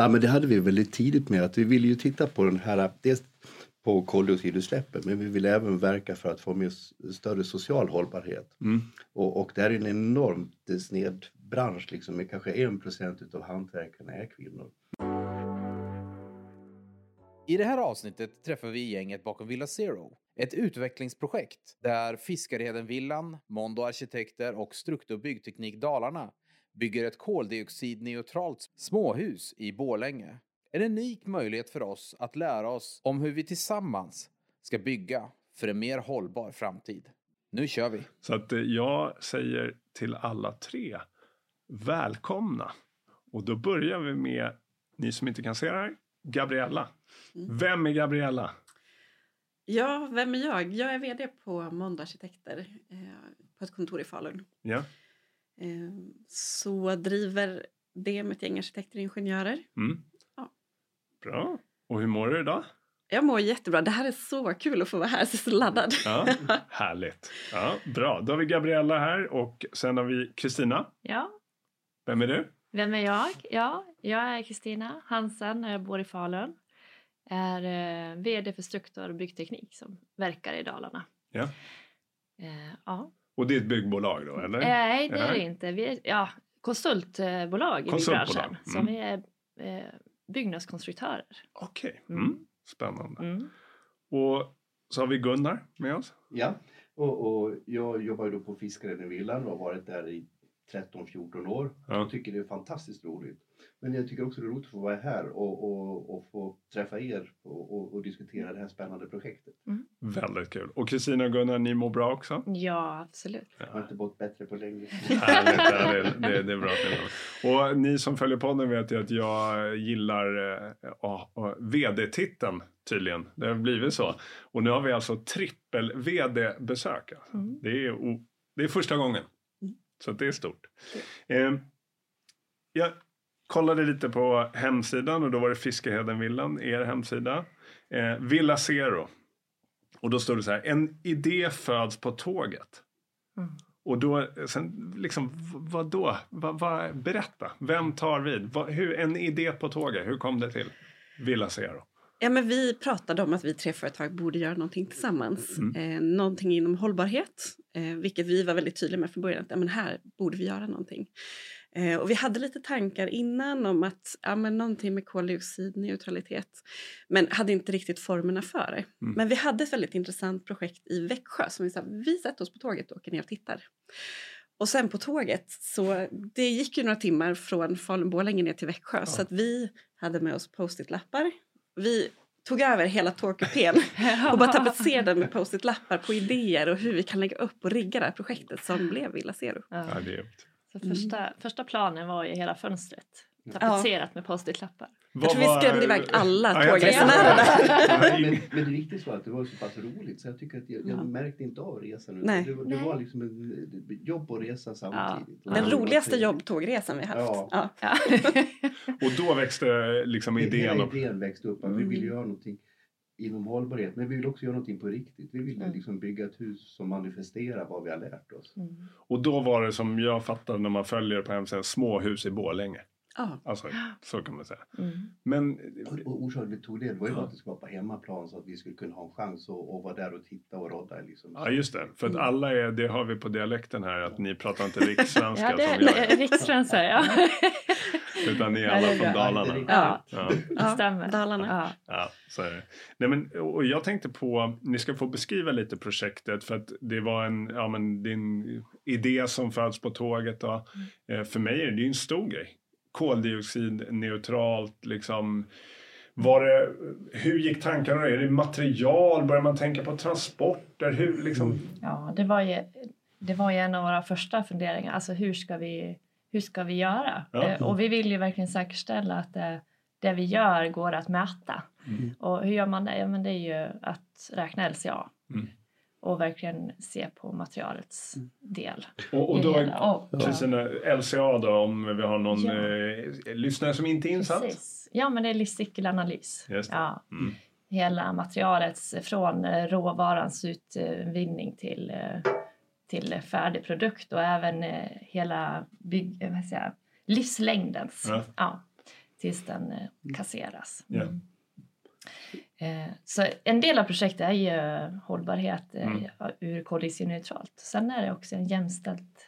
Ja, men det hade vi väldigt tidigt med att vi ville ju titta på den här, dels på koldioxidutsläppen men vi vill även verka för att få med större social hållbarhet. Mm. Och, och det är en enormt sned bransch liksom, med kanske 1 utav hantverkarna är kvinnor. I det här avsnittet träffar vi gänget bakom Villa Zero. Ett utvecklingsprojekt där Fiskarheden-villan, Mondo Arkitekter och Struktur Byggteknik Dalarna bygger ett koldioxidneutralt småhus i Borlänge. En unik möjlighet för oss att lära oss om hur vi tillsammans ska bygga för en mer hållbar framtid. Nu kör vi! Så att eh, jag säger till alla tre, välkomna! Och då börjar vi med, ni som inte kan se det här, Gabriella. Mm. Vem är Gabriella? Ja, vem är jag? Jag är vd på Mondo Arkitekter eh, på ett kontor i Falun. Ja. Eh, så driver det med ett gäng arkitekter och ingenjörer. Mm. Ja. Bra. Och hur mår du idag? Jag mår jättebra. Det här är så kul att få vara här. Jag är så laddad. Ja, härligt. Ja, bra, då har vi Gabriella här och sen har vi Kristina. Ja, Vem är du? vem är jag? Ja, jag är Kristina Hansen och jag bor i Falun. Är eh, vd för Struktur och byggteknik som verkar i Dalarna. Ja. Eh, ja. Och det är ett byggbolag då, eller? Nej, det är det inte. Vi är ja, konsultbolag i Konsultbolag, byggbranschen. Så mm. vi är eh, byggnadskonstruktörer. Okej, Mm. mm. spännande. Mm. Och så har vi Gunnar med oss. Ja, och, och jag jobbar ju då på Fiskaren i villan och har varit där i 13-14 år. Ja. Jag tycker det är fantastiskt roligt. Men jag tycker också det är roligt att få vara här och, och, och få träffa er och, och, och diskutera det här spännande projektet. Väldigt kul. Och Kristina och Gunnar, ni mår bra också? Ja, absolut. Jag har inte mått bättre på länge. Härligt, ja, det, det, det är bra. Och ni som följer podden vet ju att jag gillar eh, ja, ja, vd-titeln tydligen. Det har blivit så. Och nu har vi alltså trippel-vd-besök. Mm. Det, är, det är första gången. Mm. Så att det är stort. Eh, jag kollade lite på hemsidan och då var det Fiskehedenvillan, er hemsida. Eh, Villa Zero. Och då står det så här, en idé föds på tåget. Mm. Och då, sen liksom, vad då? Va, va, berätta, vem tar vid? Va, hur, en idé på tåget, hur kom det till? Villa Zero. Ja, men vi pratade om att vi tre företag borde göra någonting tillsammans. Mm. Eh, någonting inom hållbarhet, eh, vilket vi var väldigt tydliga med från början. Att ja, men här borde vi göra någonting. Eh, och vi hade lite tankar innan om att ja, men någonting med koldioxidneutralitet. Men hade inte riktigt formerna för det. Mm. Men vi hade ett väldigt intressant projekt i Växjö som vi sa, vi sätter oss på tåget och åker ner och tittar. Och sen på tåget, så det gick ju några timmar från Falun-Borlänge ner till Växjö. Så att vi hade med oss post-it-lappar. Vi tog över hela tågkupén och bara tapetserade med post-it-lappar på idéer och hur vi kan lägga upp och rigga det här projektet som blev Villa Zero. Ja. Ja, det är, Så första, första planen var ju hela fönstret Ja. tapetserat med post-it-lappar. Jag tror vi skrämde iväg alla Ja, tågresenärer Men, men det riktigt så att det var så pass roligt så jag tycker att jag, jag Ja. märkte inte av resan. utan Nej. Det, var- det var liksom en jobb och resa samtidigt. Och Den var roligaste jobbtågresan vi haft. Ja. Ja. Ja. Och då växte liksom idén om... idén växte upp att vi Mm. vill göra någonting inom hållbarhet men vi vill också göra någonting på riktigt. Vi vill Mm. liksom bygga ett hus som manifesterar vad vi har lärt oss. Mm. Och då var det som jag fattade när man följer på hemsidan, småhus i Borlänge. Ja. Alltså, så kan man säga. Mm. Men Och, och orsaken vi tog det var ju Ja. att det skulle vara på hemmaplan så att vi skulle kunna ha en chans att, att vara där och titta och rodda. Liksom. Ja, just det. För att Mm. alla är, det har vi på dialekten här, att ni pratar inte rikssvenska Ja, det som jag rikssvenska, ja. Utan ni är alla från. Dalarna. Ja, Ja, det Ja, stämmer. Dalarna. Ja. ja, så är det. Nej, men, och jag tänkte på, ni ska få beskriva lite projektet för att det var en, ja men din idé som föds på tåget. Då. Eh, För mig är det ju en stor grej. Koldioxidneutralt liksom. Var det, hur gick tankarna? Är det material? Börjar man tänka på transporter? Hur, liksom? Ja, det var, ju, det var ju en av våra första funderingar. Alltså hur ska vi, hur ska vi göra? Ja. Eh, Och vi vill ju verkligen säkerställa att det, det vi gör går att mäta. Mm. Och hur gör man det? Ja, men det är ju att räkna LCA. Mm. Och verkligen se på materialets del. Och, och då, och- Kristina, LCA då om vi har någon Ja. eh, lyssnare som inte är insatt? Precis. Ja, men det är livscykelanalys. Ja. Mm. Hela materialets från eh, råvarans utvinning till, eh, till färdig produkt och även eh, hela bygg, eh, vad säger jag, livslängdens. Ja. Ja. tills den eh, kasseras. Ja. Mm. Eh, Så en del av projektet är ju hållbarhet eh, Mm. ur koldioxidneutralt. Sen är det också en jämställt,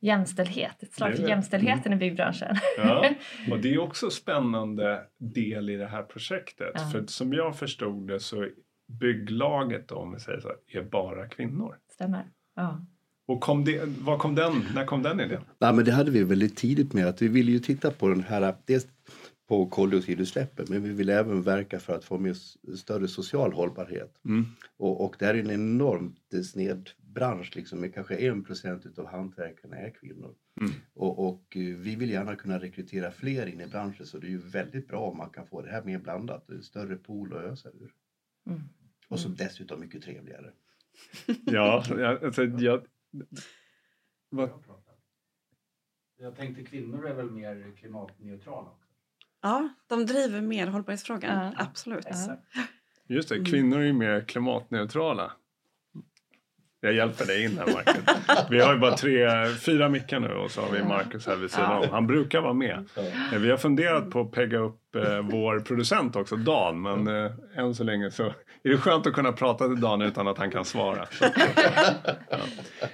jämställdhet, ett slag för jämställdheten i byggbranschen. Ja, och det är också spännande del i det här projektet. Ja. För som jag förstod det så bygglaget då, om vi säger så, är bara kvinnor. Stämmer. Ja. Och kom det, vad kom den, när kom den idén? Nej, men det hade vi väldigt tidigt med att vi ville ju titta på den här, dels på koldioxidutsläppen, men vi vill även verka för att få med större social hållbarhet. Mm. Och, och det här är en enormt eh, sned bransch, liksom, med kanske 1 procent av hantverkarna är kvinnor. Mm. Och, och eh, vi vill gärna kunna rekrytera fler in i branschen så det är ju väldigt bra om man kan få det här mer blandat, en större pool att ösa ur. Mm. Och så dessutom mycket trevligare. Ja, jag- alltså, jag, vad, Jag tänkte kvinnor är väl mer klimatneutrala? Ja, de driver mer hållbarhetsfrågan. Ja. Absolut. Ja. just det, Mm. kvinnor är ju mer klimatneutrala. Jag hjälper dig in här Marcus. Vi har ju bara tre, fyra mickar nu och så har vi Marcus här vid sidan om. Han brukar vara med. Vi har funderat på att pegga upp eh, vår producent också, Dan, men eh, än så länge så är det skönt att kunna prata till Dan utan att han kan svara. Så,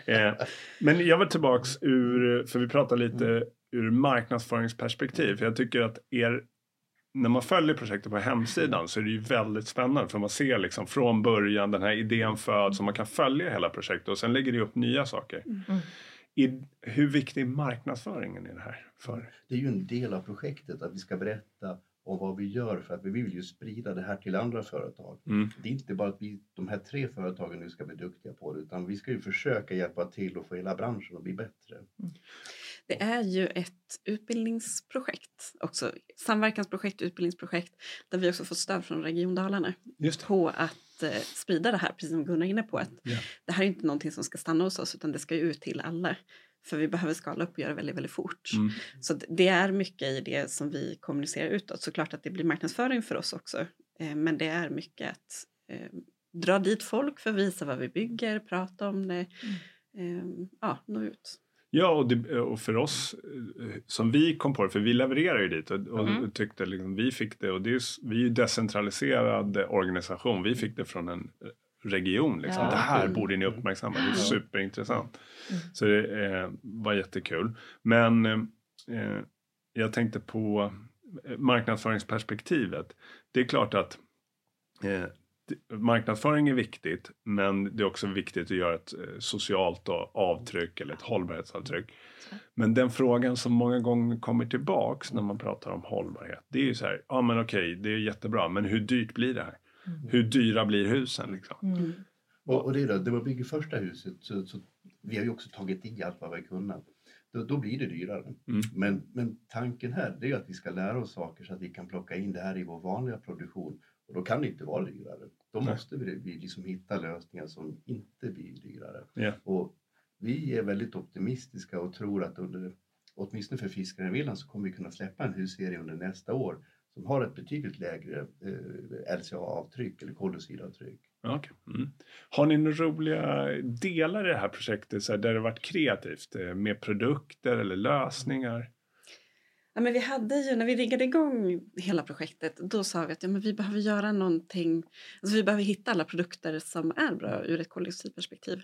ja. eh, men jag vill tillbaks ur, för vi pratar lite ur marknadsföringsperspektiv. För jag tycker att er, när man följer projektet på hemsidan så är det ju väldigt spännande för man ser liksom från början den här idén föds och man kan följa hela projektet och sen lägger det upp nya saker. Mm. I, hur viktig är marknadsföringen i det här? För? Det är ju en del av projektet att vi ska berätta om vad vi gör för att vi vill ju sprida det här till andra företag. Mm. Det är inte bara att vi, de här tre företagen nu ska bli duktiga på det utan vi ska ju försöka hjälpa till och få hela branschen att bli bättre. Det är ju ett utbildningsprojekt också. Samverkansprojekt, utbildningsprojekt där vi också får stöd från Region Dalarna på att eh, sprida det här, precis som Gunnar är inne på. Att Ja. Det här är inte någonting som ska stanna hos oss utan det ska ut till alla. För vi behöver skala upp och göra väldigt, väldigt fort. Mm. Så det är mycket i det som vi kommunicerar utåt. Såklart att det blir marknadsföring för oss också. Eh, men det är mycket att eh, dra dit folk för att visa vad vi bygger, prata om det. Eh, ja, nå ut. Ja, och, det, och för oss eh, som vi kom på det, för vi levererar ju dit och, och Mm. tyckte liksom, vi fick det och det är, vi är ju decentraliserad organisation. Vi fick det från en eh, region. Liksom. Ja. Det här Mm. borde ni uppmärksamma. Det är superintressant. Mm. Så det eh, var jättekul. Men eh, jag tänkte på eh, marknadsföringsperspektivet. Det är klart att eh, marknadsföring är viktigt men det är också viktigt att göra ett eh, socialt avtryck eller ett hållbarhetsavtryck. Så. Men den frågan som många gånger kommer tillbaks när man pratar om hållbarhet det är ju så här, ja men okej det är jättebra men hur dyrt blir det här? Mm. Hur dyra blir husen liksom? Mm. Och, och det är då, när man bygger första huset så, så vi har ju också tagit i allt vad vi har kunnat. Då, då blir det dyrare. Mm. Men, men tanken här det är att vi ska lära oss saker så att vi kan plocka in det här i vår vanliga produktion. Och då kan det inte vara dyrare. Då måste vi, vi liksom hitta lösningar som inte blir dyrare. Ja. Och vi är väldigt optimistiska och tror att under, åtminstone för Fiskaren Villan så kommer vi kunna släppa en husserie under nästa år som har ett betydligt lägre eh, LCA-avtryck eller koldioxidavtryck. Okej. Mm. Har ni några roliga delar i det här projektet så här, där det varit kreativt? eh, Med produkter eller lösningar? Ja, men vi hade ju, när vi riggade igång hela projektet, då sa vi att ja, men vi behöver göra någonting, alltså vi behöver hitta alla produkter som är bra ur ett koldioxidperspektiv.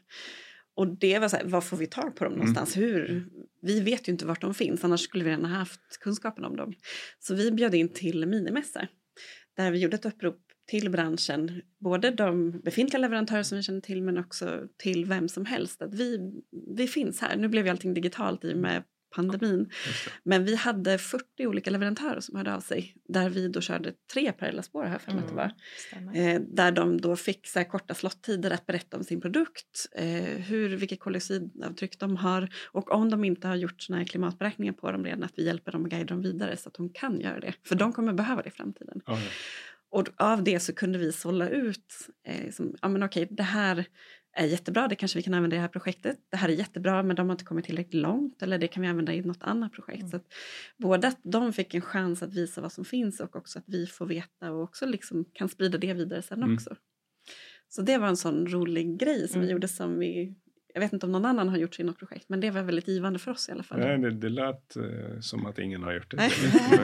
Och det var så här, var får vi tag på dem någonstans? Hur? Vi vet ju inte vart de finns, annars skulle vi redan ha haft kunskapen om dem. Så vi bjöd in till minimässa, där vi gjorde ett upprop till branschen, både de befintliga leverantörer som vi känner till men också till vem som helst. Att vi, vi finns här. Nu blev ju allting digitalt i och med pandemin. Men vi hade 40 olika leverantörer som hörde av sig där vi då körde tre parallella spår här för mig att det var. Stämmer. Eh, där de då fick så korta slottider att berätta om sin produkt, eh, hur, vilket koldioxidavtryck de har och om de inte har gjort såna här klimatberäkningar på dem redan att vi hjälper dem och guidar dem vidare så att de kan göra det. För de kommer behöva det i framtiden. Ja. Och av det så kunde vi sålla ut, eh, som, ja men okej det här är jättebra, det kanske vi kan använda i det här projektet. Det här är jättebra men de har inte kommit tillräckligt långt eller det kan vi använda i något annat projekt. Mm. Så att både att de fick en chans att visa vad som finns och också att vi får veta och också liksom kan sprida det vidare sen Mm. också. Så det var en sån rolig grej som vi Mm. gjorde som vi Jag vet inte om någon annan har gjort så i något projekt, men det var väldigt givande för oss i alla fall. Nej, det, det lät eh, som att ingen har gjort det.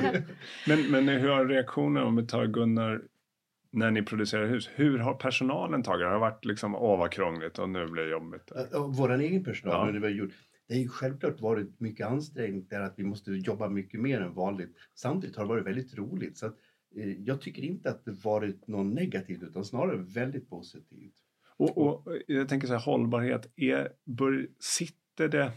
Nej. men, men hur har reaktionen, om vi tar Gunnar, när ni producerar hus, hur har personalen tagit det? Har det varit liksom, åh vad krångligt och nu blir det jobbigt? Vår egen personal, Ja. det, vi har gjort, det har ju självklart varit mycket ansträngt där att vi måste jobba mycket mer än vanligt. Samtidigt har det varit väldigt roligt. Så att, eh, jag tycker inte att det varit något negativt utan snarare väldigt positivt. Och, och jag tänker så här, hållbarhet, är, bör, sitter det,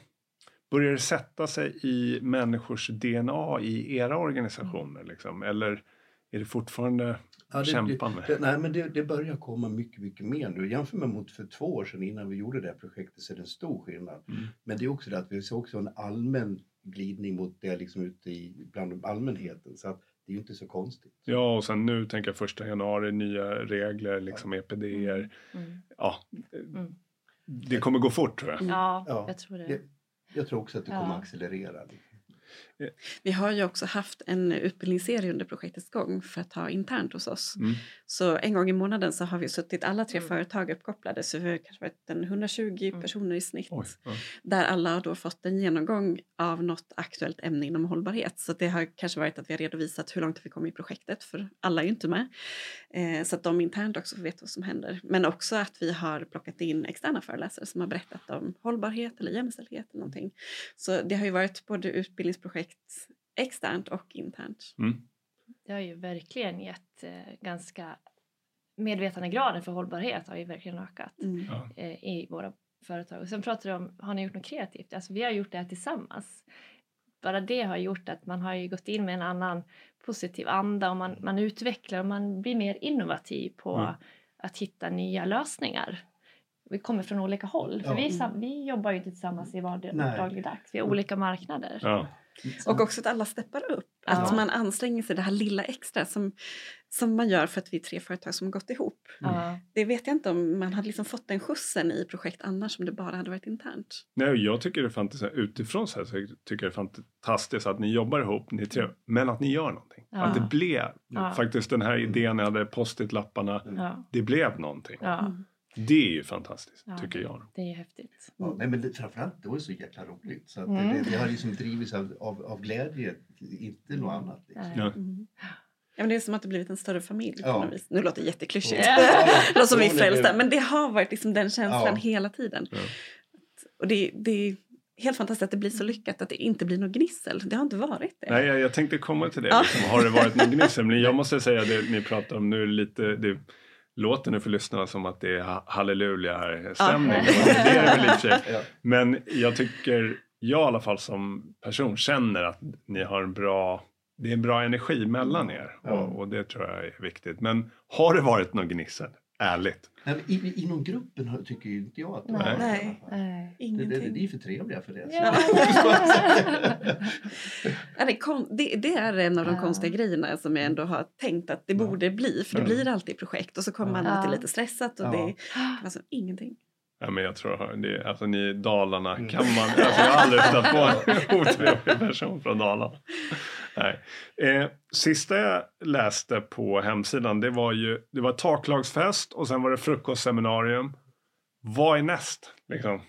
börjar det sätta sig i människors DNA i era organisationer? Liksom? Eller är det fortfarande Ja, det- kämpande? Det, nej, men det, det börjar komma mycket, mycket mer nu. Jämför med mot för två år sedan innan vi gjorde det här projektet så är det en stor skillnad. Mm. Men det är också det att vi ser också en allmän glidning mot det liksom ute i, bland allmänheten. Så att det är ju inte så konstigt. Ja, och sen nu tänker jag första januari, nya regler, liksom EPD-er. Mm. Ja, Mm. det kommer gå fort tror jag. Ja, Ja, jag tror det. det- Jag tror också att det kommer Ja. accelerera. Vi har ju också haft en utbildningsserie under projektets gång för att ha internt hos oss. Mm. Så en gång i månaden så har vi suttit alla tre Mm. företag uppkopplade så vi har kanske varit en 120 Mm. personer i snitt. Oj, ja. Där alla har då fått en genomgång av något aktuellt ämne inom hållbarhet. Så det har kanske varit att vi har redovisat hur långt vi kom i projektet för alla är ju inte med. Eh, så att de internt också vet vad som händer. Men också att vi har plockat in externa föreläsare som har berättat om hållbarhet eller jämställdhet eller någonting. Så det har ju varit både utbildningsprojekt externt och internt. Mm. Det har ju verkligen gett eh, ganska medvetandegraden för hållbarhet har ju verkligen ökat Mm. Eh, i våra företag. Och sen pratar du om, har ni gjort något kreativt? Alltså vi har gjort det här tillsammans. Bara det har gjort att man har ju gått in med en annan positiv anda och man, man utvecklar och man blir mer innovativ på Mm. att hitta nya lösningar. Vi kommer från olika håll, för Ja. vi, vi jobbar ju inte tillsammans i vardag, Nej. dagligdags. Vi har olika marknader. Ja. Och också att alla steppar upp. Att Ja. man anstränger sig det här lilla extra som, som man gör för att vi är tre företag som gått ihop. Ja. Det vet jag inte om man hade liksom fått den skjutsen i projekt annars om det bara hade varit internt. Nej, jag tycker det är fantastiskt, utifrån så, här, så tycker jag det är fantastiskt att ni jobbar ihop, ni tre, men att ni gör någonting. Ja. Att det blev Ja. faktiskt den här idén, jag hade post-it-lapparna, Ja. det blev någonting. Ja. Mm. Det är ju fantastiskt, Ja. tycker jag. Det är ju häftigt. Ja, nej, men det, framförallt det var så jäkla roligt. Så att Mm. det, det har liksom drivits av, av, av glädje, inte något annat. Liksom. Ja. Mm. Ja, men det är som att det blivit en större familj på Ja. något vis. Nu låter det jätteklyschigt. Ja. som vi frälsta. Men det har varit liksom den känslan Ja. hela tiden. Ja. Och det, det är helt fantastiskt att det blir så lyckat att det inte blir något gnissel. Det har inte varit det. Nej, jag, jag tänkte komma till det. Ja. Liksom. Har det varit någon gnissel? Men jag måste säga det ni pratar om nu lite, det låter nu för lyssnarna som att det är ha- halleluja här stämning. Ja. Och det är det väl i och för sig. Ja. Men jag tycker, jag i alla fall som person känner att ni har en bra, det är en bra energi mellan er. Ja. Och, och det tror jag är viktigt. Men har det varit någon gnissel? Ärligt. Nej, i, inom gruppen tycker ju inte jag att det Nej. var Nej. Nej. Det, det, det är för trevliga för det. Ja. Ja, det, är det, är en av de Ja. konstiga grejerna som jag ändå har tänkt att det Ja. borde bli. För det Ja. blir alltid projekt och så kommer man alltid lite stressat och Ja. det är alltså ingenting. Ja, men jag tror, det, alltså ni i Dalarna Mm. kan man, alltså jag har aldrig stött på en otrevlig person från Dalarna. Nej. Eh, sista jag läste på hemsidan, det var ju, det var taklagsfest och sen var det frukostseminarium. Vad är näst? Liksom,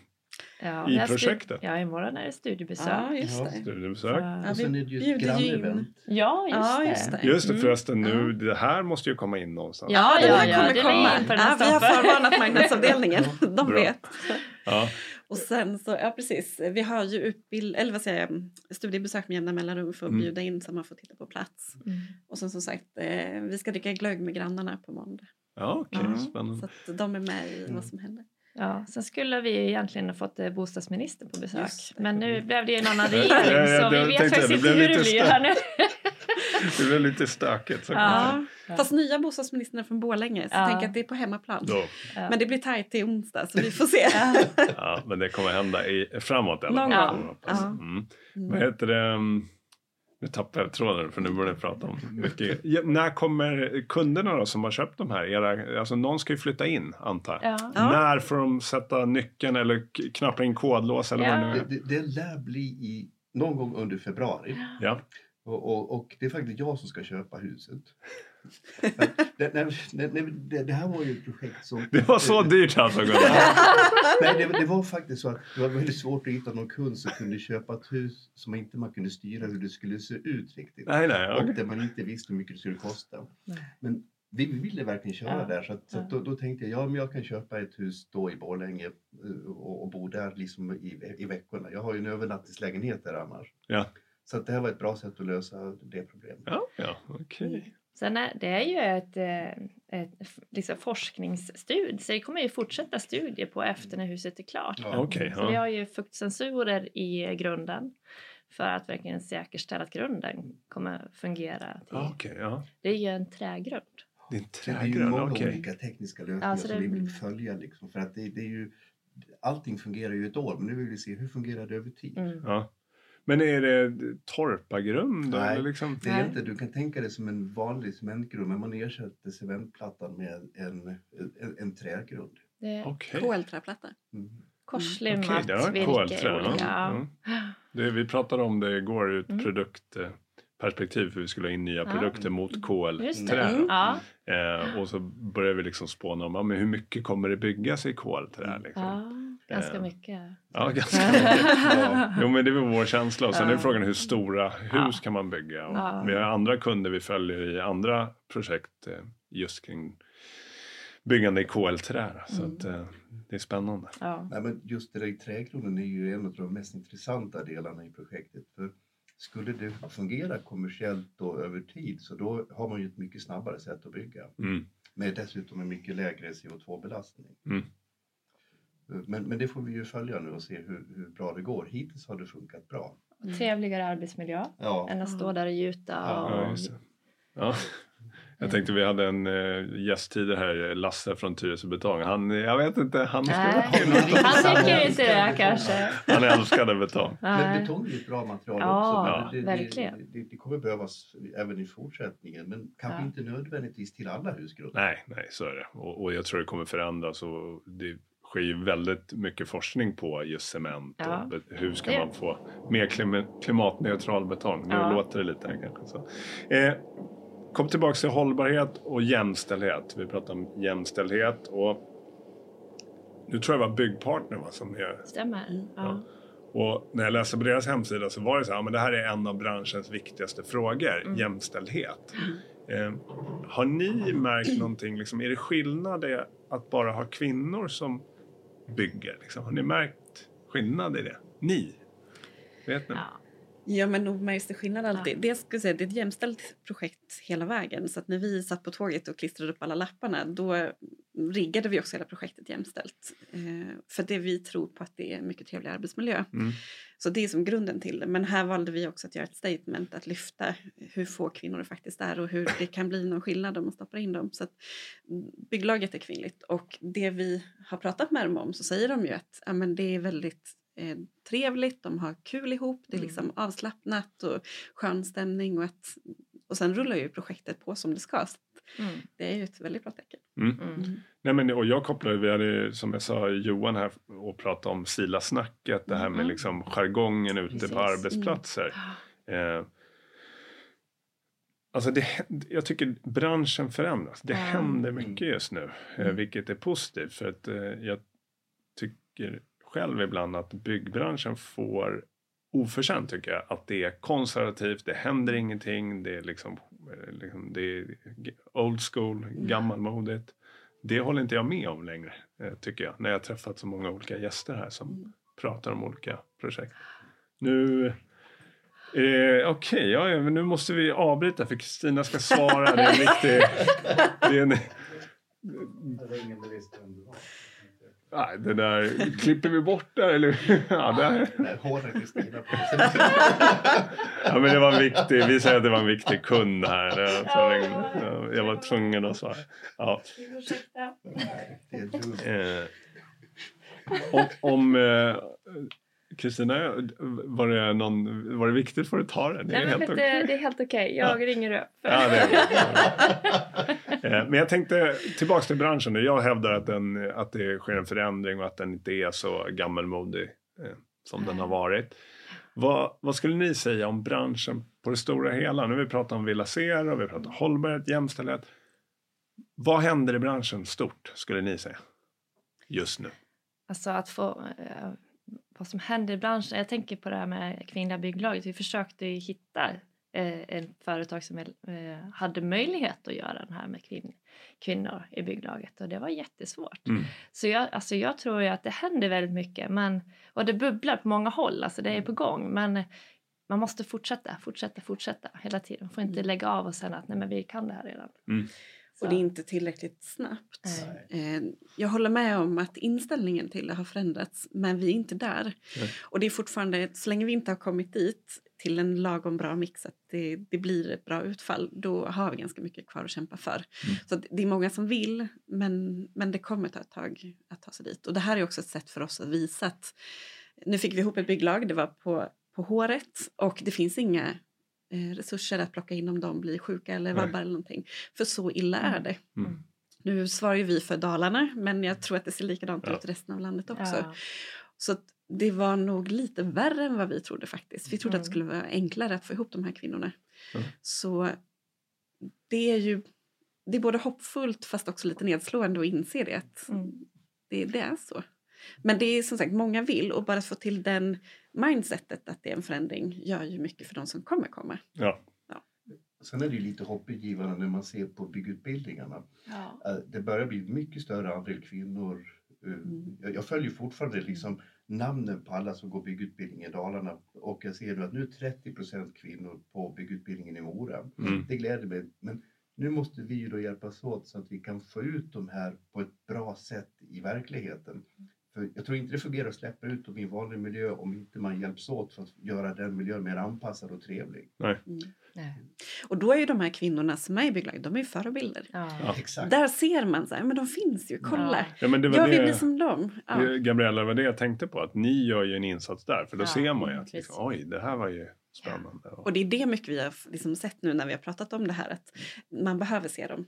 Ja, I projektet? Ja, studiebesök. är det studiebesök. Ja, just Ja. det. studiebesök. Ja, Och sen är det ju ett grannevent. Ja, just, Ja, det. just det. Just det, Mm. förresten nu, Ja. det här måste ju komma in någonstans. Ja, ja, ja, kommer det komma. är in på den Ja, vi har förvarnat marknadsavdelningen. De vet. Ja. Och sen så, ja precis, vi har ju utbild, eller vad säger jag, studiebesök med jämna mellanrum för att Mm. bjuda in så man får titta på plats. Mm. Och sen som sagt, eh, vi ska dricka glögg med grannarna på måndag. Ja, okej, Ja, spännande. Så att de är med i Mm. vad som händer. Ja, sen skulle vi egentligen ha fått eh, bostadsminister på besök. Men nu blev det ju en annan regering ja, ja, så vi vet faktiskt inte hur det blir här nu. Det blev lite stökigt. Så Ja. Ja. Fast nya bostadsministern är från Borlänge så Ja. jag tänker att det är på hemmaplan. Ja. Men det blir tajt till onsdag så vi får se. ja, men det kommer hända i, framåt i alla fall. hoppas. Ja. Mm. Vad heter det? Nu tappar jag tråden för nu börjar jag prata om mycket. Ja, när kommer kunderna då som har köpt de här? Era, alltså någon ska ju flytta in antar jag. Ja. Ja. När får de sätta nyckeln eller knappa in kodlås eller vad Ja. det nu Det, är? det, det lär bli i, någon gång under februari. Ja. Och, och, och det är faktiskt jag som ska köpa huset. det, nej, nej, nej, det, det här var ju ett projekt som... Det var så dyrt alltså Gunnar. Nej, det, det var faktiskt så att det var väldigt svårt att hitta någon kund som kunde köpa ett hus som inte man kunde styra hur det skulle se ut riktigt. Nej, nej, Och okej. där man inte visste hur mycket det skulle kosta. Nej. Men vi vi ville verkligen köra Ja, där så, att, så att då, då tänkte jag ja, men jag kan köpa ett hus då i Borlänge eh, och, och bo där liksom i, i veckorna. Jag har ju en övernattningslägenhet där annars. Ja. Så att det här var ett bra sätt att lösa det problemet. Ja, ja, okej. Sen är det är ju ett, eh, ett liksom forskningsstudie, så det kommer ju fortsätta studier på efter när huset är klart. Ja. Okej, Så vi har ju fuktsensorer i grunden för att verkligen säkerställa att grunden kommer fungera. Till. Ja, Okej, ja. Det är ju en trägrund. Det är en Det är ju trägrund, många okej. olika tekniska lösningar Ja, så som det- vi vill följa. Liksom, för att det, det är ju, allting fungerar ju ett år, men nu vill vi se hur fungerar det över tid. Mm. Ja. Men är det torpargrund? Nej. eller liksom? Det är inte, du kan tänka det som en vanlig cementgrund, men man ersätter cementplattan med en, en, en trägrund. Det är Okej. KL-träplatta. Mm. korslimmat var virke. kolträ. olika. Ja. Ja. Det, vi pratade om det igår ur ett Mm. Produktperspektiv för vi skulle ha in nya Ja. produkter mot KL. Just Trä. det. Mm. Ja. Eh, och så började vi liksom spåna om ja, men hur mycket kommer det byggas i kolträ. Liksom. ja, ganska Eh. mycket. Ja, ganska mycket. Ja. Jo, men det är väl vår känsla. Och sen är Ja. frågan hur stora hus Ja. kan man bygga? Och Ja. Vi har andra kunder vi följer i andra projekt eh, just kring byggande i KL-trä. Så Mm. att, eh, det är spännande. Ja. Nej, men just det där i trägrunden är ju en av de mest intressanta delarna i projektet. Skulle det fungera kommersiellt då över tid så då har man ju ett mycket snabbare sätt att bygga. Mm. Med dessutom en mycket lägre CO2-belastning. Mm. Men, men det får vi ju följa nu och se hur, hur bra det går. Hittills har det funkat bra. Och Trevligare arbetsmiljö Ja, än att stå där och gjuta. Ja, och... Ja. Jag tänkte vi hade en uh, gäst tidigare här, Lasse från Tyresö Betong. Han, jag vet inte, han skulle han tycker inte det kanske. Han älskade betong. men betong är ett bra material Ja, också. Det, verkligen. Det, det, det kommer behövas även i fortsättningen men kanske Ja. inte nödvändigtvis till alla husgrunder. Nej, nej, så är det. Och, och jag tror det kommer förändras. Och det sker ju väldigt mycket forskning på just cement. Ja. Och hur ska man få mer klima- klimatneutral betong? Nu Ja. låter det lite här kanske. Så. Eh, kom tillbaka till hållbarhet och jämställdhet. Vi pratar om jämställdhet och nu tror jag det var Byggpartner va, som är Stämmer. Ja. och när jag läste på deras hemsida så var det så här, men det här är en av branschens viktigaste frågor, Mm. jämställdhet. Eh, har ni märkt någonting, liksom, är det skillnad att bara ha kvinnor som bygger? Liksom? Har ni märkt skillnad i det? Ni? Vet ni? Ja. Ja, men nog märks det skillnad alltid. Det, ska jag säga, det är ett jämställt projekt hela vägen. Så att när vi satt på tåget och klistrade upp alla lapparna då riggade vi också hela projektet jämställt. Eh, för det vi tror på att det är en mycket trevlig arbetsmiljö. Mm. Så det är som grunden till det. Men här valde vi också att göra ett statement att lyfta hur få kvinnor det faktiskt är och hur det kan bli någon skillnad om man stoppar in dem. Så att bygglaget är kvinnligt och det vi har pratat med dem om så säger de ju att ja, men det är väldigt eh, trevligt, de har kul ihop, det är Mm. liksom avslappnat och skön stämning och att och sen rullar ju projektet på som det ska. Så Mm. det är ju ett väldigt bra tecken. Mm. Mm. Nej, men, och jag kopplade, vi hade som jag sa, Johan här och pratade om Sila-snacket, det här med Mm. liksom jargongen ute Precis. på arbetsplatser. Eh, alltså det, jag tycker branschen förändras. Det händer mycket just nu, eh, Mm. vilket är positivt. För att eh, jag tycker själv ibland att byggbranschen får oförtjänt tycker jag att det är konservativt, det händer ingenting, det är liksom, eh, liksom det är old school, gammalmodigt. Det håller inte jag med om längre, eh, tycker jag, när jag har träffat så många olika gäster här som Mm. pratar om olika projekt. Nu Eh, Okej, ja, ja, men nu måste vi avbryta för Kristina ska svara. Det är en viktig... Det, är en, nej, det där klipper vi bort där eller? Ja, där. Nej, hårda Kristina på ja, men det var en viktig. Vi säger att det var en viktig kund här. Så Jag var tvungen att svara. Ja. Ursäkta. Eh, om om eh, Kristina, var, det någon, var det viktigt för att ta den? Det är Nej, men helt okej. du, det är helt okej. Jag ringer upp. Ja, det är bra. Eh, Men jag tänkte tillbaks till branschen. Jag hävdar att, den, att det sker en förändring och att den inte är så gammalmodig eh, som den har varit. Vad, vad skulle ni säga om branschen på det stora hela? Nu har vi pratat om Villa Zero, vi pratat om hållbarhet, jämställdhet. Vad händer i branschen stort, skulle ni säga? Just nu. Alltså att få eh, vad som händer i branschen. Jag tänker på det här med kvinnliga bygglaget. Vi försökte ju hitta eh, en företag som eh, hade möjlighet att göra den här med kvin kvinnor i bygglaget och det var jättesvårt. Mm. Så jag, alltså jag tror ju att det händer väldigt mycket men, och det bubblar på många håll, alltså det är på gång men man måste fortsätta, fortsätta, fortsätta hela tiden. Man får inte Mm. lägga av och sen att nej men vi kan det här redan. Mm. Och det är inte tillräckligt snabbt. Nej. Eh, Jag håller med om att inställningen till det har förändrats, men vi är inte där. Nej. Och det är fortfarande, så länge vi inte har kommit dit till en lagom bra mix, att det, det blir ett bra utfall, då har vi ganska mycket kvar att kämpa för. Mm. Så det är många som vill, men, men det kommer ta ett tag att ta sig dit. Och det här är också ett sätt för oss att visa att nu fick vi ihop ett bygglag, det var på, på håret och det finns inga resurser att plocka in om de blir sjuka eller Nej. vabbar eller någonting. För så illa är det. Mm. Nu svarar ju vi för Dalarna, men jag tror att det ser likadant Ja. ut i resten av landet också. Ja. Så att det var nog lite värre än vad vi trodde faktiskt. Vi trodde att det Mm. skulle vara enklare att få ihop de här kvinnorna. Mm. Så det är ju det är både hoppfullt fast också lite nedslående att inse det. Att Mm. det, det är så. Men det är som sagt, många vill och bara att få till den mindsetet att det är en förändring gör ju mycket för de som kommer komma. Ja. Sen är det ju lite hoppingivande när man ser på byggutbildningarna. Ja. Eh, Det börjar bli mycket större andel kvinnor. Eh, Mm. Jag jag följer fortfarande liksom namnen på alla som går byggutbildning i Dalarna och jag ser nu att nu är 30 procent kvinnor på byggutbildningen i Mora. Mm. Det gläder mig. Men nu måste vi ju då hjälpas åt så att vi kan få ut de här på ett bra sätt i verkligheten. För jag tror inte det fungerar att släppa ut dem i en vanlig miljö om inte man hjälps åt för att göra den miljön mer anpassad och trevlig. Mm. Nej. Och då är ju de här kvinnorna som är i bygglaget, de är ju förebilder. Ja. Ja. Exakt. Där ser man så här, men de finns ju, kolla. Ja, men det var Jag vill bli som dem. Ja. det- Gabriella, det var det jag tänkte på. Att ni gör ju en insats där. För då Ja, ser man ju mm, att liksom, oj, det här var ju spännande. Och det är det mycket vi har liksom sett nu när vi har pratat om det här, att man behöver se dem.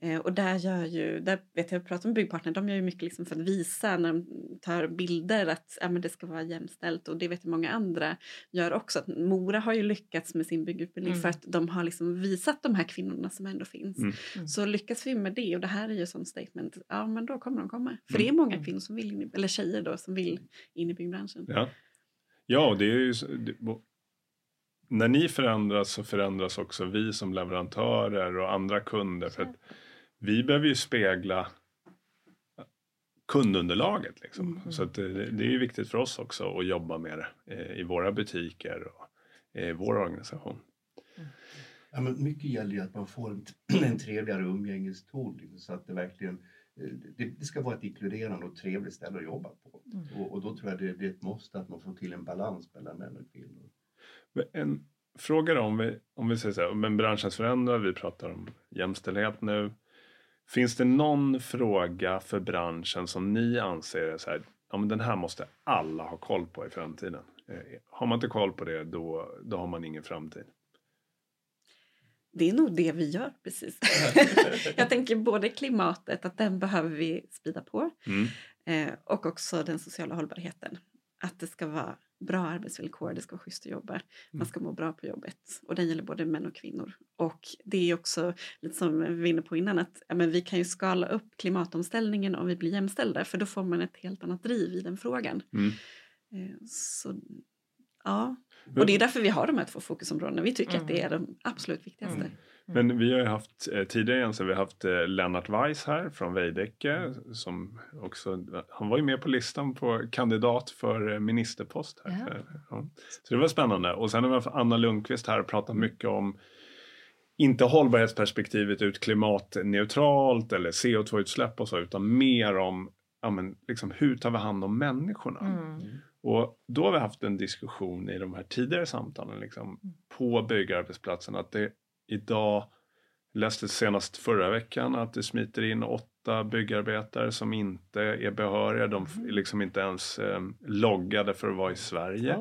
Eh, och där gör ju, där vet jag, jag pratar med byggpartner, de gör ju mycket liksom för att visa när de tar bilder att ja, men det ska vara jämställt och det vet jag många andra gör också. Att Mora har ju lyckats med sin byggutbildning Mm. för att de har liksom visat de här kvinnorna som ändå finns. Mm. Mm. Så lyckas vi med det och det här är ju sånt statement, ja men då kommer de komma. För det är många Mm. kvinnor som vill, in i, eller tjejer då, som vill in i byggbranschen. Ja, ja det är ju... När ni förändras så förändras också vi som leverantörer och andra kunder. För att vi behöver ju spegla kundunderlaget. Liksom. Mm. Så att det, det är viktigt för oss också att jobba med det eh, i våra butiker och i vår organisation. Ja, men mycket gäller ju att man får en, en trevligare umgängeston liksom, så att det verkligen eh, det, det ska vara ett inkluderande och trevligt ställe att jobba på. Mm. Och, och då tror jag det, det är ett måste att man får till en balans mellan män och kvinnor. En fråga då, om vi, om vi säger så här, men branschen förändrar, vi pratar om jämställdhet nu. Finns det någon fråga för branschen som ni anser är så här, ja men den här måste alla ha koll på i framtiden. Eh, har man inte koll på det då, då har man ingen framtid. Det är nog det vi gör precis. jag tänker både klimatet, att den behöver vi sprida på. Mm. Eh, och också den sociala hållbarheten. Att det ska vara bra arbetsvillkor, det ska vara schysst att jobba. Man ska må bra på jobbet. Och det gäller både män och kvinnor. Och det är också lite som vi var inne på innan att ja, men vi kan ju skala upp klimatomställningen om vi blir jämställda. För då får man ett helt annat driv i den frågan. Mm. Eh, så ja, och det är därför vi har de här två fokusområdena. Vi tycker Mm. att det är de absolut viktigaste. Mm. Men vi har ju haft eh, tidigare igen så vi har haft eh, Lennart Weiss här från Veidekke som också, han var ju med på listan på kandidat för eh, ministerpost här. Ja. Ja. Så det var spännande. Och sen har vi haft Anna Lundqvist här och pratat mycket om inte hållbarhetsperspektivet ut klimatneutralt eller CO2-utsläpp och så utan mer om ja, men, liksom, hur tar vi hand om människorna. Mm. Och då har vi haft en diskussion i de här tidigare samtalen liksom, på byggarbetsplatsen att det idag läste senast förra veckan att det smiter in åtta byggarbetare som inte är behöriga. De f- är liksom inte ens eh, loggade för att vara i Sverige.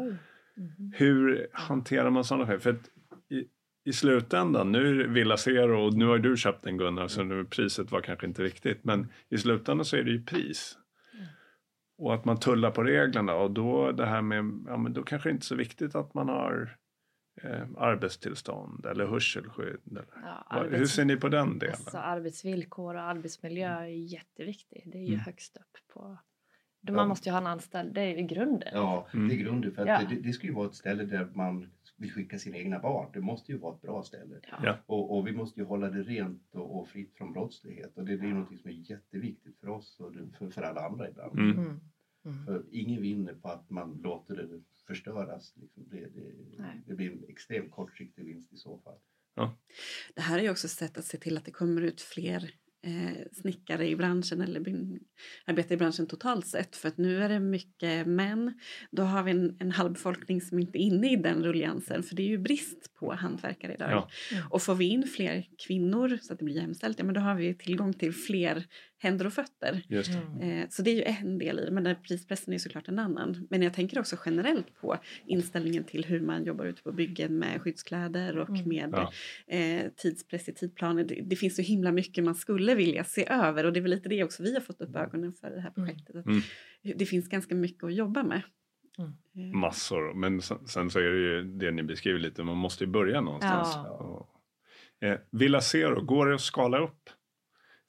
Mhm. Hur hanterar man sådana skäl? För att i, i slutändan, nu är Villa Zero och nu har du köpt den Gunnar så nu priset var kanske inte viktigt men i slutändan så är det ju pris. och att man tullar på reglerna och då det här med, ja men då kanske det inte är så viktigt att man har eh, arbetstillstånd eller hörselskydd. Eller. Ja, Vad- Hur arbets- ser ni på den delen? Alltså, arbetsvillkor och arbetsmiljö är ju jätteviktigt. Det är ju Mm. högst upp på... Ja. Man måste ju ha en anställd, det är ju grunden. Ja, Mm. det är grunden. För att Ja. det, det ska ju vara ett ställe där man vill skicka sina egna barn. Det måste ju vara ett bra ställe. Ja. Ja. Och, och vi måste ju hålla det rent och, och fritt från brottslighet. Och det, det är något som är jätteviktigt för oss och för, för alla andra ibland. Mm. Mm. Mm. För ingen vinner på att man låter det förstöras. Liksom. Det, det, det blir en extremt kortsiktig vinst i så fall. Det här är ju också ett sätt att se till att det kommer ut fler eh, snickare i branschen eller arbetare i branschen totalt sett. För att nu är det mycket män. Då har vi en, en halv befolkning som inte är inne i den rulliansen. För det är ju brist på hantverkare idag. Ja. Och får vi in fler kvinnor så att det blir jämställt, ja men då har vi tillgång till fler händer och fötter. Just det. Mm. Eh, Så det är ju en del i det, men den prispressen är såklart en annan. Men jag tänker också generellt på inställningen till hur man jobbar ute på byggen med skyddskläder och Mm. med Ja. eh, tidspress i tidplaner. Det, det finns så himla mycket man skulle vilja se över och det är väl lite det också vi har fått upp ögonen för det här Mm. projektet. Mm. Det finns ganska mycket att jobba med. Mm. Eh, Massor. Men sen, sen så är det ju det ni beskriver lite, man måste ju börja någonstans. Ja. Och, eh, Villa Zero, går det att skala upp?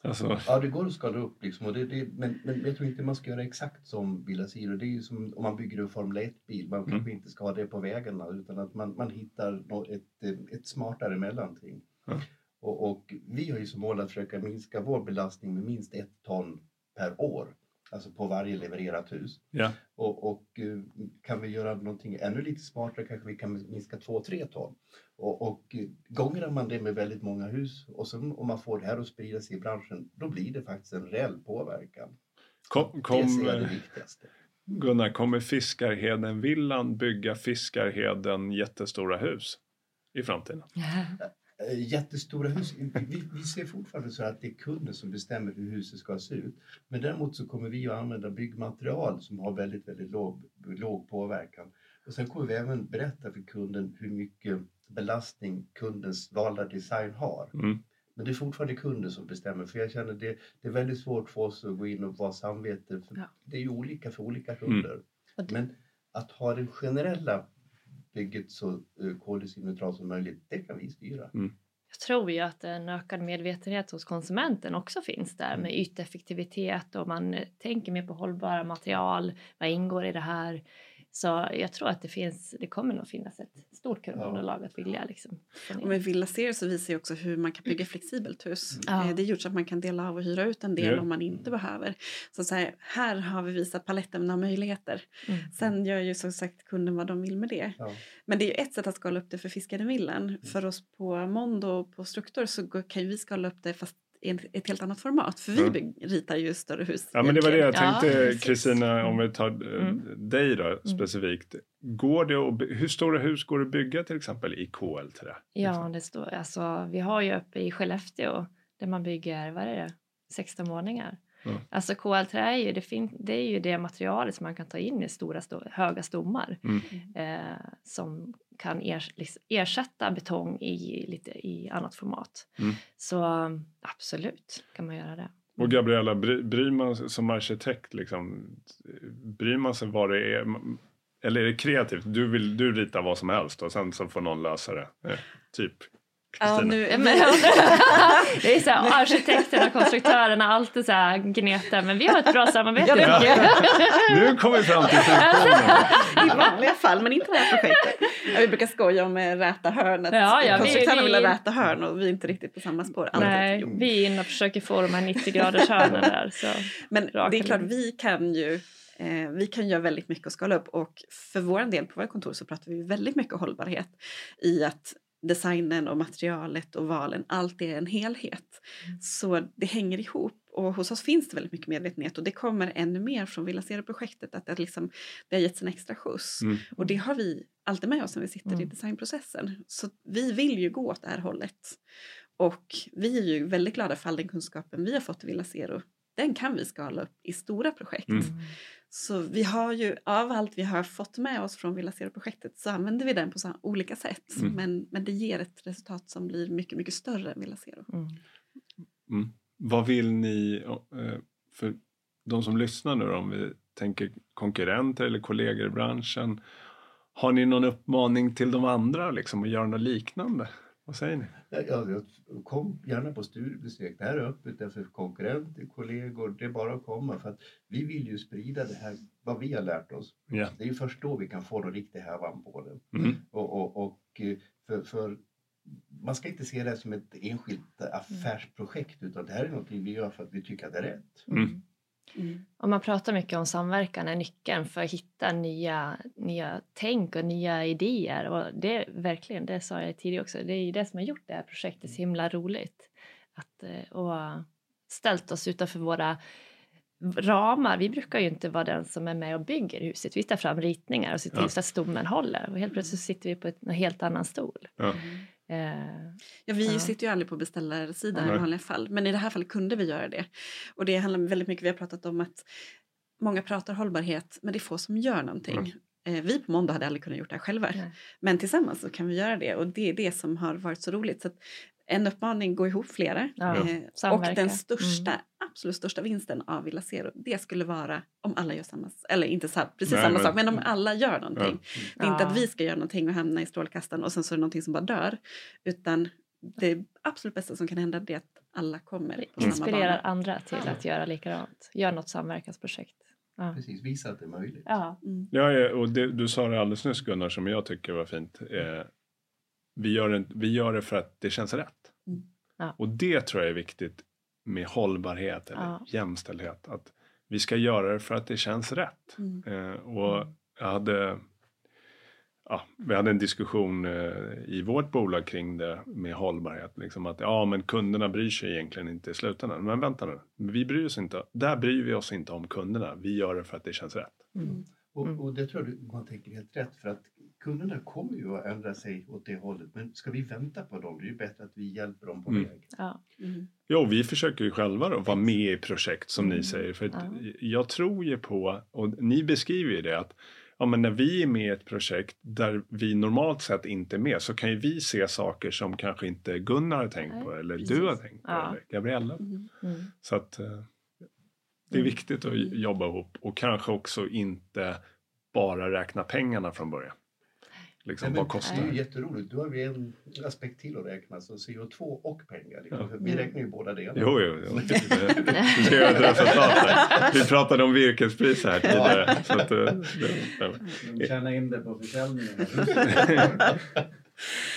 Alltså, Ja, det går att skala upp liksom. Och det, det, men, men jag tror inte man ska göra exakt som Villa Siro. Det är ju som om man bygger en Formel 1-bil. Man Mm. kanske inte ska ha det på vägarna utan att man, man hittar ett, ett smartare mellanting. Ja. Och, och vi har ju som mål att försöka minska vår belastning med minst ett ton per år. Alltså på varje levererat hus. ja. Och, och eh, kan vi göra någonting ännu lite smartare kanske vi kan minska 2-3 ton. Och, och gånger man det med väldigt många hus och sen om man får det här att sprida sig i branschen, då blir det faktiskt en reell påverkan. Kom, det kom, ser jag det viktigaste. Gunnar, kommer Fiskarheden-villan bygga Fiskarheden jättestora hus i framtiden? Eh, Jättestora hus, vi, vi ser fortfarande så att det är kunden som bestämmer hur huset ska se ut. Men däremot så kommer vi att använda byggmaterial som har väldigt, väldigt låg, låg påverkan. Och sen kommer vi även berätta för kunden hur mycket belastning kundens valda design har. Mm. Men det är fortfarande kunden som bestämmer för jag känner det, det är väldigt svårt för oss att gå in och vara samvete. För Ja. Det är ju olika för olika kunder. Och det- Men att ha det generella bygget så uh, koldioxidneutralt som möjligt, det kan vi styra. Jag tror ju att en ökad medvetenhet hos konsumenten också finns där med yteffektivitet och man eh, tänker mer på hållbara material. Vad ingår i det här? Så jag tror att det finns, det kommer nog finnas ett stort kundunderlag att vilja liksom. Och med Villa Ser så visar ju också hur man kan bygga flexibelt hus. Ja. Eh, Det är gjort så att man kan dela av och hyra ut en del Ja. om man inte behöver. Så, så här, här har vi visat paletten av möjligheter. Mm. Sen gör ju som sagt kunden vad de vill med det. Ja. Men det är ju ett sätt att skala upp det för Fiskaren Villan. För oss på Mondo och på Struktur så kan ju vi skala upp det fast ett helt annat format. För vi Ja. bygg, ritar ju större hus. Ja, men det var det jag. Ja, tänkte. Kristina, om vi tar eh, Mm. dig då specifikt. Går det att, hur stora hus går det att bygga till exempel i KL-trä? Ja, det står, alltså, vi har ju uppe i Skellefteå där man bygger, vad är det, 16 våningar. Ja. Alltså KL-trä är ju det, fin- det är ju det materialet som man kan ta in i stora, sto- höga stommar Mm. eh, som kan ers- ersätta betong i lite i annat format. Mm. Så absolut kan man göra det. Och Gabriella, bry, bryr man sig som arkitekt, liksom, bryr man sig vad det är? Eller är det kreativt? Du, vill, du ritar vad som helst och sen så får någon lösa det. Eh, typ. Ja, nu, Ja, men- det är så här, arkitekterna och konstruktörerna alltid så här gnetar men vi har ett bra samarbete. Ja, Ja. Nu kommer vi fram till. I vanliga fall, men inte det här projektet. Ja, vi brukar skoja om eh, räta hörnet. Ja, ja, vi- Konstruktörerna vi- vill ha räta hörn och vi är inte riktigt på samma spår. alltid. Nej, vi är inne och försöker få de här 90 graders hörnen där. Så. Men det är klart, vi kan ju eh, vi kan göra väldigt mycket och skala upp och för vår del på våra kontor så pratar vi väldigt mycket hållbarhet i att designen och materialet och valen, allt är en helhet. Mm. Så det hänger ihop och hos oss finns det väldigt mycket medvetenhet och det kommer ännu mer från Villa Zero-projektet att det, liksom, det har getts en extra skjuts. Mm. Och det har vi alltid med oss när vi sitter i Mm. designprocessen. Så vi vill ju gå åt det här hållet. Och vi är ju väldigt glada för all den kunskapen vi har fått i Villa Zero. Den kan vi skala upp i stora projekt. Så vi har ju av allt vi har fått med oss från Villa Zero-projektet så använder vi den på så olika sätt. Mm. Men, men det ger ett resultat som blir mycket, mycket större än Villa Zero. Mm. Mm. Vad vill ni, eh, för de som lyssnar nu om vi tänker konkurrenter eller kollegor i branschen. Har ni någon uppmaning till de andra liksom, att göra något liknande? Vad säger ni? Ja, kom gärna på studiebesök. Det här är öppet för konkurrenter, kollegor. Det är bara att komma. För att vi vill ju sprida det här, vad vi har lärt oss. Ja. Det är ju först då vi kan få någon riktig hävan på det. Mm. Och, och, och eh, för, för man ska inte se det som ett enskilt affärsprojekt utan det här är något vi gör för att vi tycker att det är rätt. Mm. Mm. Och man pratar mycket om samverkan är nyckeln för att hitta nya, nya tänk och nya idéer. Och det verkligen, det sa jag tidigare också, det är ju det som har gjort det här projektet så himla roligt. Att, eh, och ställt oss utanför våra ramar. Vi brukar ju inte vara den som är med och bygger huset. Vi tar fram ritningar och ser till Ja. så att stommen håller. Och helt plötsligt sitter vi på en helt annan stol. Ja. Eh, Ja, vi Ja. sitter ju aldrig på beställarsidan Nej. i vanliga fall. Men i det här fallet kunde vi göra det. Och det handlar väldigt mycket, vi har pratat om att många pratar hållbarhet men det är få som gör någonting. Eh, vi på måndag hade aldrig kunnat gjort det här själva. Nej. Men tillsammans så kan vi göra det och det är det som har varit så roligt. Så att en uppmaning, gå ihop flera. Ja, Eh, och den största, Mm. absolut största vinsten av Villa Zero, det skulle vara om alla gör samma, eller inte sa, precis Nej, samma men- sak, men om alla gör någonting. Det är inte Ja. att vi ska göra någonting och hamna i strålkastaren och sen så är det någonting som bara dör. Utan det absolut bästa som kan hända det är att alla kommer på samma Inspirerar bana. andra till att göra likadant. Gör något samverkansprojekt. Ja. Precis, visa att det är möjligt. Ja. Mm. Ja, ja, och det, du sa det alldeles nyss Gunnar som jag tycker var fint. Eh, vi, gör det, vi gör det för att det känns rätt. Mm. Ja. Och det tror jag är viktigt med hållbarhet eller Ja. jämställdhet. Att vi ska göra det för att det känns rätt. Mm. Eh, och jag hade, ja, vi hade en diskussion eh, i vårt bolag kring det med hållbarhet. Liksom att ja, men kunderna bryr sig egentligen inte i slutändan. Men vänta nu, vi bryr oss inte. Där bryr vi oss inte om kunderna. Vi gör det för att det känns rätt. Mm. Och, Mm. och det tror jag du- man tänker helt rätt för att kunderna kommer ju att ändra sig åt det hållet. Men ska vi vänta på dem? Det är ju bättre att vi hjälper dem på Mm. väg. Ja. Mm. Ja, och vi försöker ju själva då vara med i projekt som ni Mm. säger. För Ja. jag tror ju på, och ni beskriver ju det, att ja, men när vi är med i ett projekt där vi normalt sett inte är med så kan ju vi se saker som kanske inte Gunnar har tänkt Nej, på eller precis. du har tänkt på Ja. eller Gabriella. Mm. Mm. Så att eh, det är Mm. viktigt att Mm. jobba ihop och kanske också inte bara räkna pengarna från början. Liksom, Nej, vad kostar Det är ju jätteroligt. Du har vi en aspekt till att räkna, så CO2 och pengar. Liksom. Ja. Vi räknar ju båda delarna. Jo, jo, jo. Du ska göra ett resultat här. Vi pratade om virkespriser här tidigare. Så att, eh, det, De tjänar in det på försäljningen.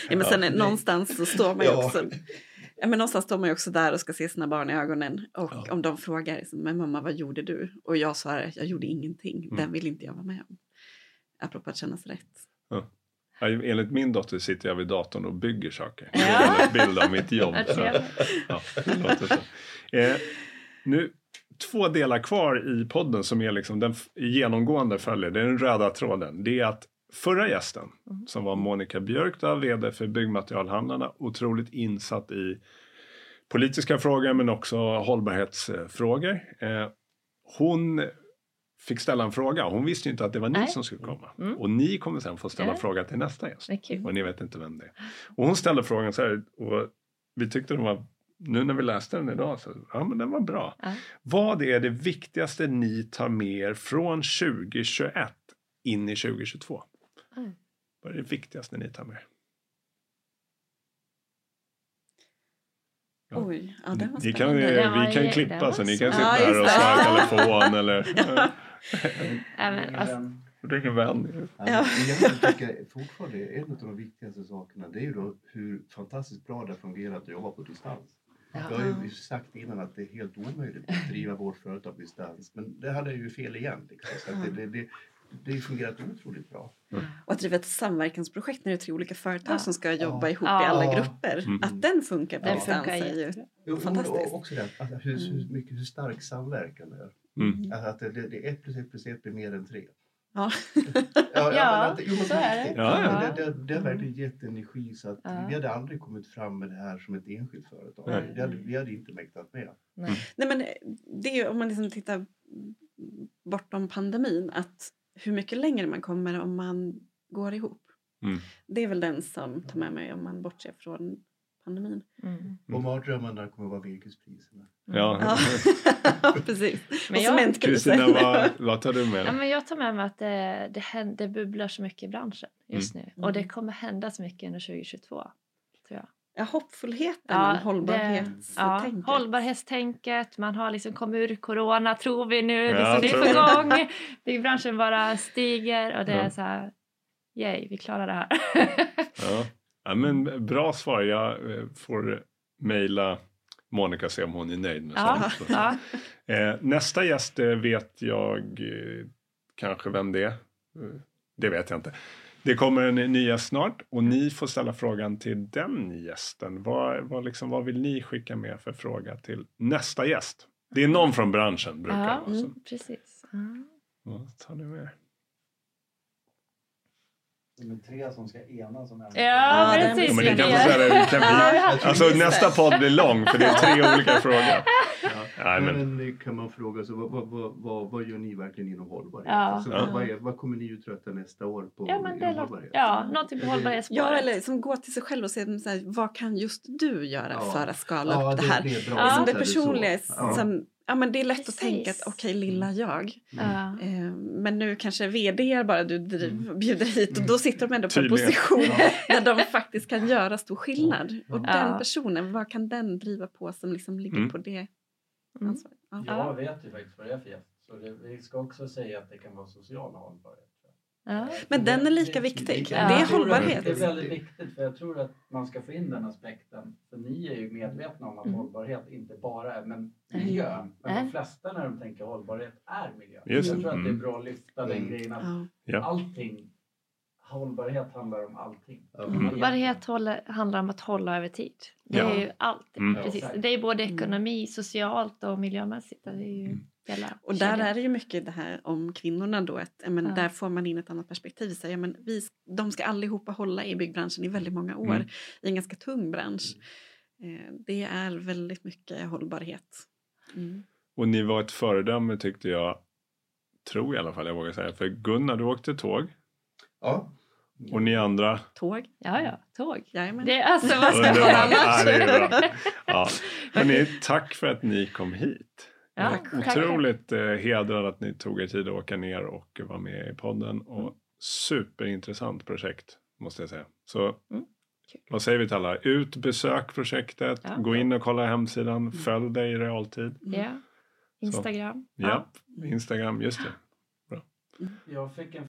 Ja, men sen är- någonstans så står man ju Ja. också Ja, men någonstans står man ju också där och ska se sina barn i ögonen. Och Ja. om de frågar, liksom, men mamma vad gjorde du? Och jag svarar, jag gjorde ingenting. Mm. Den vill inte jag vara med om. Apropå att kännas rätt. Ja, enligt min dotter sitter jag vid datorn och bygger saker. Det Ja. är en bild av mitt jobb. Ja. Eh, nu, två delar kvar i podden som är liksom den genomgående följer. Det är den röda tråden. Det är att förra gästen Mm. som var Monica Björk, då, vd för Byggmaterialhandlarna, otroligt insatt i politiska frågor men också hållbarhetsfrågor. Eh, hon fick ställa en fråga. Hon visste ju inte att det var ni Nej. som skulle komma. Mm. Och ni kommer sen få ställa Ja. en fråga till nästa gäst. Och ni vet inte vem det är. Och hon ställde frågan så här. Och vi tyckte den var, nu när vi läste den idag, så ja men den var bra. Ja. Vad är det viktigaste ni tar med er från 2021 in i 2022? Mm. Vad är det viktigaste ni tar med er? Ja. Oj, ja det var Ni kan, spännande. Den var vi kan klippa så ni kan sitta Ja, här och svara i telefon eller Även, alltså, ringa vän. Ja, Ja. men Jag tycker fortfarande en av de viktigaste sakerna det är ju då hur fantastiskt bra det har fungerat att jobba på distans. Jag har ju sagt innan att det är helt omöjligt att driva vårt företag på distans. Men det hade jag ju fel igen. Liksom. Så att det, det, det, det har fungerat otroligt bra. Och att driva ett samverkansprojekt när det är tre olika företag Ja. som ska jobba Ja. ihop i Ja. alla grupper. Mm. Att den funkar på distans är ju... Fantastiskt. Och också det, alltså, hur, hur, mycket, hur stark samverkan det är. Mm. Alltså, att det, det, det är ett plus ett plus ett blir mer än tre. Ja. Ja, Ja, men att- jo, men så är det. Ja, ja. Det, det, det har verkligen gett energi så att Ja. vi hade aldrig kommit fram med det här som ett enskilt företag. Nej. Det hade, vi hade inte mäktat med. nej. Nej, men det är ju, om man liksom tittar bortom pandemin, att hur mycket längre man kommer om man går ihop. Mm. Det är väl den som tar med mig om man bortser från pandemin. Mm. Och mardrömmarna kommer att vara virkespriserna. Ja. Ja, precis. Men och cementkrisen. Kristina, vad, vad tar du med Ja, dig? men jag tar med mig att det, det, händer, det bubblar så mycket i branschen just nu. Och det kommer hända så mycket under 2022. Tror jag. Ja, hoppfullheten, Ja, hållbarhetstänket. Ja, hållbarhetstänket, man har liksom kommit ur corona tror vi nu, Ja, liksom, det tror är vi. på gång. Byggbranschen bara stiger och det är Ja. så här, yay, vi klarar det här. Ja. Ja, men bra svar. Jag eh, får mejla Monica och se om hon är nöjd med ja, sånt. ja. Eh, nästa gäst eh, vet jag kanske vem det är. Det vet jag inte. Det kommer en ny gäst snart och ni får ställa frågan till den gästen. Vad, vad, liksom, vad vill ni skicka med för fråga till nästa gäst? Det är någon från branschen brukar det ja vara. så. mm, precis. Ja. Vad tar ni med? De är tre som ska enas om en. Ja, Ja, precis. Ja, men det kan det, kan Ja, ja. alltså nästa podd blir lång för det är tre olika frågor. Nej, men, Men eh, kan man fråga sig, vad, vad, vad, vad, vad gör ni verkligen inom hållbarhet? Ja. Alltså, Ja. vad, är, vad kommer ni uträtta nästa år på Ja, men det hållbarhet? ja, någonting på hållbarhetsspåret. Ja, eller som går till sig själv och säger så här, vad kan just du göra Ja. för att skala Ja, upp det här? Det är bra. Ja. Som det Så så. personliga, Ja. som, ja, men det är lätt Precis. att tänka att okej, lilla jag. Ja. Eh, Men nu kanske vd bara du driv, bjuder hit och då sitter de ändå på en position Ja. där de faktiskt kan göra stor skillnad. Och Ja. den personen, vad kan den driva på som liksom ligger Mm. på det Mm. ansvaret? Ja. Jag vet ju faktiskt vad det är för gäst. Så det, vi ska också säga att det kan vara social hållbarhet. Ja. Men den är lika viktig. det- är hållbarhet. Det är väldigt viktigt för jag tror att man ska få in den aspekten. För ni är ju medvetna om att Mm. hållbarhet inte bara är men miljö. Men Nej. de flesta när de tänker hållbarhet är miljö. Just jag det. tror att det är Mm. bra att lyfta den Mm. grejen att Ja. Allting, hållbarhet handlar om allting. Mm. Hållbarhet håller, handlar om att hålla över tid. Det Ja. är ju allt. Mm. Precis. Det är både ekonomi, socialt och miljömässigt. Det är ju Mm. Hela Och där kedjan. är det ju mycket det här om kvinnorna då. Att, men Ja. Där får man in ett annat perspektiv. Så, ja, men vi, de ska allihopa hålla i byggbranschen i väldigt många år. Mm. I en ganska tung bransch. Eh, det är väldigt mycket hållbarhet. Mm. Och ni var ett föredöme tyckte jag, tror i alla fall jag vågar säga. För Gunnar, du åkte tåg Ja. och ni andra Tåg. Ja, ja. Tåg. Jajamän. Det, alltså, vad ska man annars? Ja, det är bra. Ja. Hörrni, tack för att ni kom hit. Ja. Otroligt eh, hedrad att ni tog er tid att åka ner och vara med i podden. Och superintressant projekt måste jag säga. Så Mm. Vad säger vi till alla? Ut, besök projektet, Ja. gå in och kolla hemsidan, följ dig i realtid. Ja. Instagram. Ja, Instagram, just det. Jag fick en